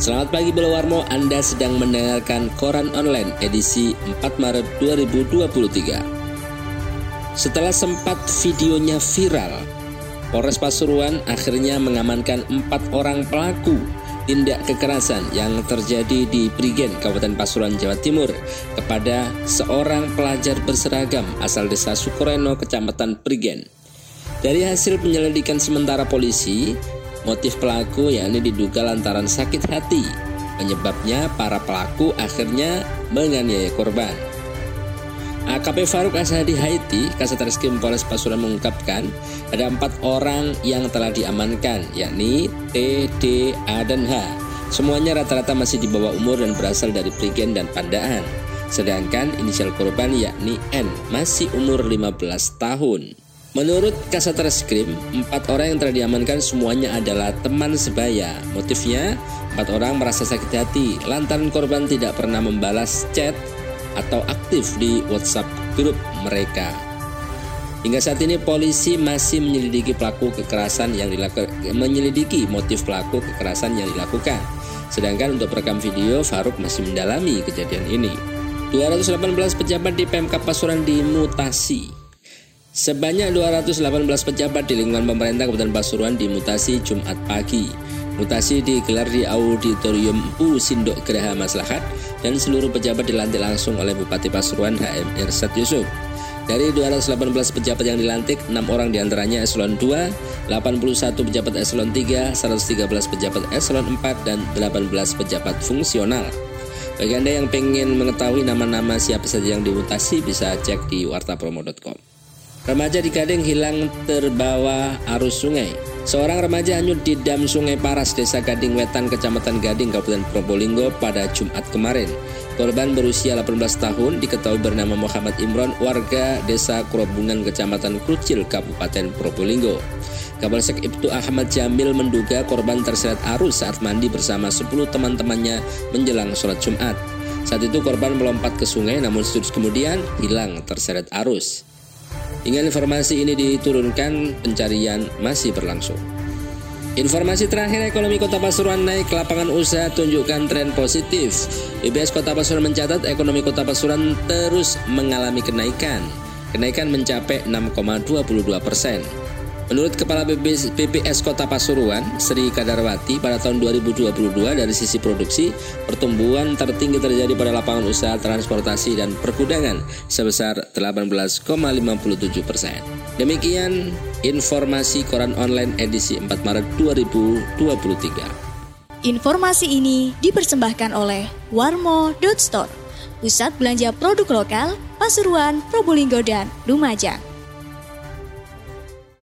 Selamat pagi Belawarmo, Anda sedang mendengarkan Koran Online edisi 4 Maret 2023. Setelah sempat videonya viral, Polres Pasuruan akhirnya mengamankan empat orang pelaku tindak kekerasan yang terjadi di Prigen, Kabupaten Pasuruan, Jawa Timur kepada seorang pelajar berseragam asal desa Sukoreno, Kecamatan Prigen. Dari hasil penyelidikan sementara polisi, Motif pelaku yakni diduga lantaran sakit hati. Penyebabnya para pelaku akhirnya menganiaya korban. AKP Faruk Asadi Haiti, Kasat Reskrim Polres Pasuruan mengungkapkan ada empat orang yang telah diamankan, yakni T, D, A, dan H. Semuanya rata-rata masih di bawah umur dan berasal dari Prigen dan Pandaan. Sedangkan inisial korban yakni N masih umur 15 tahun. Menurut Kasat Reskrim, empat orang yang telah diamankan semuanya adalah teman sebaya. Motifnya, empat orang merasa sakit hati lantaran korban tidak pernah membalas chat atau aktif di WhatsApp grup mereka. Hingga saat ini polisi masih menyelidiki pelaku kekerasan yang dilakukan, menyelidiki motif pelaku kekerasan yang dilakukan. Sedangkan untuk perekam video, Faruk masih mendalami kejadian ini. 218 pejabat di PMK Pasuruan dimutasi Sebanyak 218 pejabat di lingkungan pemerintah Kabupaten Pasuruan dimutasi Jumat pagi. Mutasi digelar di Auditorium U Sindok Geraha Maslahat dan seluruh pejabat dilantik langsung oleh Bupati Pasuruan HM Irsad Yusuf. Dari 218 pejabat yang dilantik, 6 orang di antaranya eselon 2, 81 pejabat eselon 3, 113 pejabat eselon 4, dan 18 pejabat fungsional. Bagi Anda yang ingin mengetahui nama-nama siapa saja yang dimutasi, bisa cek di wartapromo.com. Remaja di Gading hilang terbawa arus sungai. Seorang remaja hanyut di dam Sungai Paras, Desa Gading Wetan, Kecamatan Gading, Kabupaten Probolinggo pada Jumat kemarin. Korban berusia 18 tahun diketahui bernama Muhammad Imron, warga Desa Kurobungan, Kecamatan Krucil, Kabupaten Probolinggo. Kapolsek Ibtu Ahmad Jamil menduga korban terseret arus saat mandi bersama 10 teman-temannya menjelang sholat Jumat. Saat itu korban melompat ke sungai namun sedikit kemudian hilang terseret arus. Hingga informasi ini diturunkan, pencarian masih berlangsung. Informasi terakhir ekonomi Kota Pasuruan naik lapangan usaha tunjukkan tren positif. IBS Kota Pasuruan mencatat ekonomi Kota Pasuruan terus mengalami kenaikan. Kenaikan mencapai 6,22 persen. Menurut Kepala BPS Kota Pasuruan, Sri Kadarwati, pada tahun 2022 dari sisi produksi, pertumbuhan tertinggi terjadi pada lapangan usaha transportasi dan perkudangan sebesar 18,57 persen. Demikian informasi koran online edisi 4 Maret 2023. Informasi ini dipersembahkan oleh Warmo.store, pusat belanja produk lokal Pasuruan, Probolinggo, dan Lumajang.